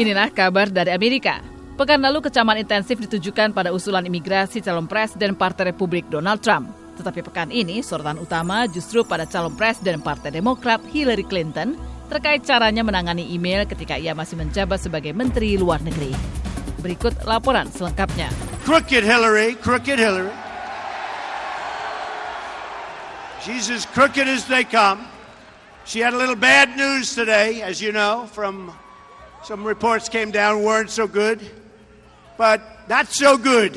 Inilah kabar dari Amerika. Pekan lalu kecaman intensif ditujukan pada usulan imigrasi calon presiden Partai Republik Donald Trump. Tetapi pekan ini sorotan utama justru pada calon presiden Partai Demokrat Hillary Clinton terkait caranya menangani email ketika ia masih menjabat sebagai Menteri Luar Negeri. Berikut laporan selengkapnya. Crooked Hillary, crooked Hillary. She's crooked as they come. She had a little bad news today, as you know, from Some reports came down weren't so good, but not so good.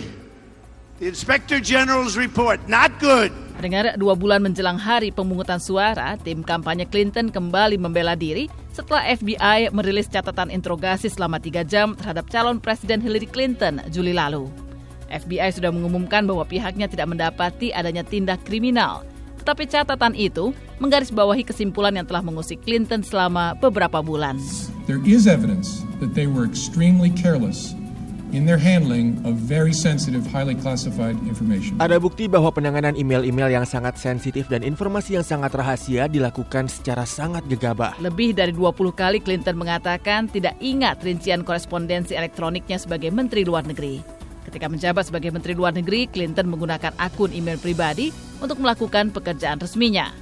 The Inspector General's report, not good. Dengar dua bulan menjelang hari pemungutan suara, tim kampanye Clinton kembali membela diri setelah FBI merilis catatan interogasi selama tiga jam terhadap calon Presiden Hillary Clinton Juli lalu. FBI sudah mengumumkan bahwa pihaknya tidak mendapati adanya tindak kriminal. Tetapi catatan itu menggarisbawahi kesimpulan yang telah mengusik Clinton selama beberapa bulan. there is evidence that they were extremely careless in their handling of very sensitive, highly classified information. Ada bukti bahwa penanganan email-email yang sangat sensitif dan informasi yang sangat rahasia dilakukan secara sangat gegabah. Lebih dari 20 kali Clinton mengatakan tidak ingat rincian korespondensi elektroniknya sebagai Menteri Luar Negeri. Ketika menjabat sebagai Menteri Luar Negeri, Clinton menggunakan akun email pribadi untuk melakukan pekerjaan resminya.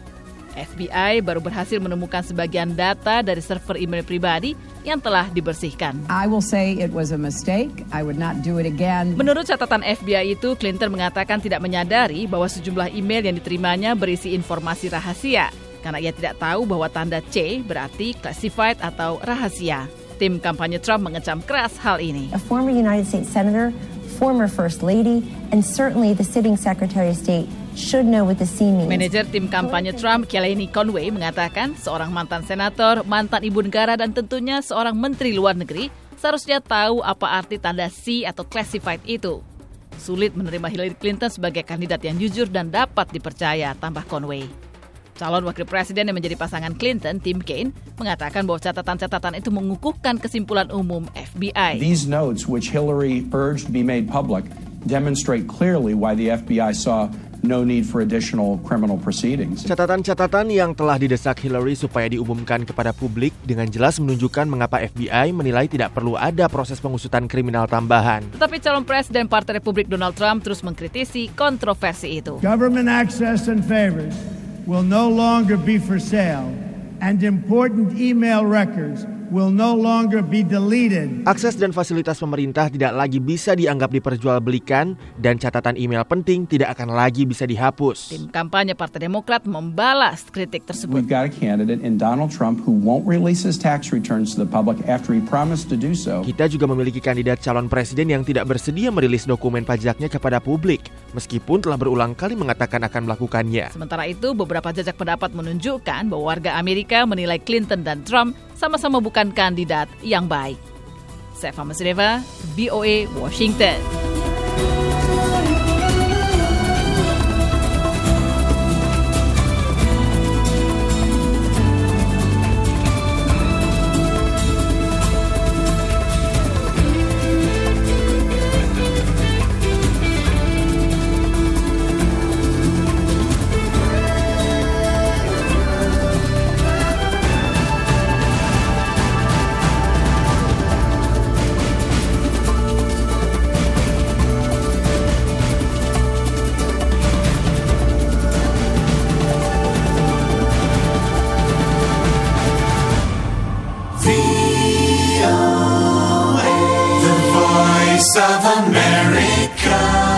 FBI baru berhasil menemukan sebagian data dari server email pribadi yang telah dibersihkan. I will say it was a mistake. I would not do it again. Menurut catatan FBI itu, Clinton mengatakan tidak menyadari bahwa sejumlah email yang diterimanya berisi informasi rahasia karena ia tidak tahu bahwa tanda C berarti classified atau rahasia. Tim kampanye Trump mengecam keras hal ini. A former United States Senator, former First Lady, and certainly the sitting Secretary of State should know what the C means. Manajer tim kampanye Trump, Kellyanne Conway, mengatakan seorang mantan senator, mantan ibu negara, dan tentunya seorang menteri luar negeri seharusnya tahu apa arti tanda C atau classified itu. Sulit menerima Hillary Clinton sebagai kandidat yang jujur dan dapat dipercaya, tambah Conway. Calon wakil presiden yang menjadi pasangan Clinton, Tim Kaine, mengatakan bahwa catatan-catatan itu mengukuhkan kesimpulan umum FBI. These notes, which Hillary urged to be made public, demonstrate clearly why the FBI saw no need for additional criminal proceedings. Catatan-catatan yang telah didesak Hillary supaya diumumkan kepada publik dengan jelas menunjukkan mengapa FBI menilai tidak perlu ada proses pengusutan kriminal tambahan. Tetapi calon presiden Partai Republik Donald Trump terus mengkritisi kontroversi itu. Government access and favors will no longer be for sale, and important email records will no longer be deleted. Akses dan fasilitas pemerintah tidak lagi bisa dianggap diperjualbelikan dan catatan email penting tidak akan lagi bisa dihapus. Tim kampanye Partai Demokrat membalas kritik tersebut. We've got a candidate in Donald Trump who won't release his tax returns to the public after he promised to do so. Kita juga memiliki kandidat calon presiden yang tidak bersedia merilis dokumen pajaknya kepada publik, meskipun telah berulang kali mengatakan akan melakukannya. Sementara itu, beberapa jejak pendapat menunjukkan bahwa warga Amerika menilai Clinton dan Trump sama-sama bukan kandidat yang baik. Saya Fama Sudeva, VOA Washington. Voice of America.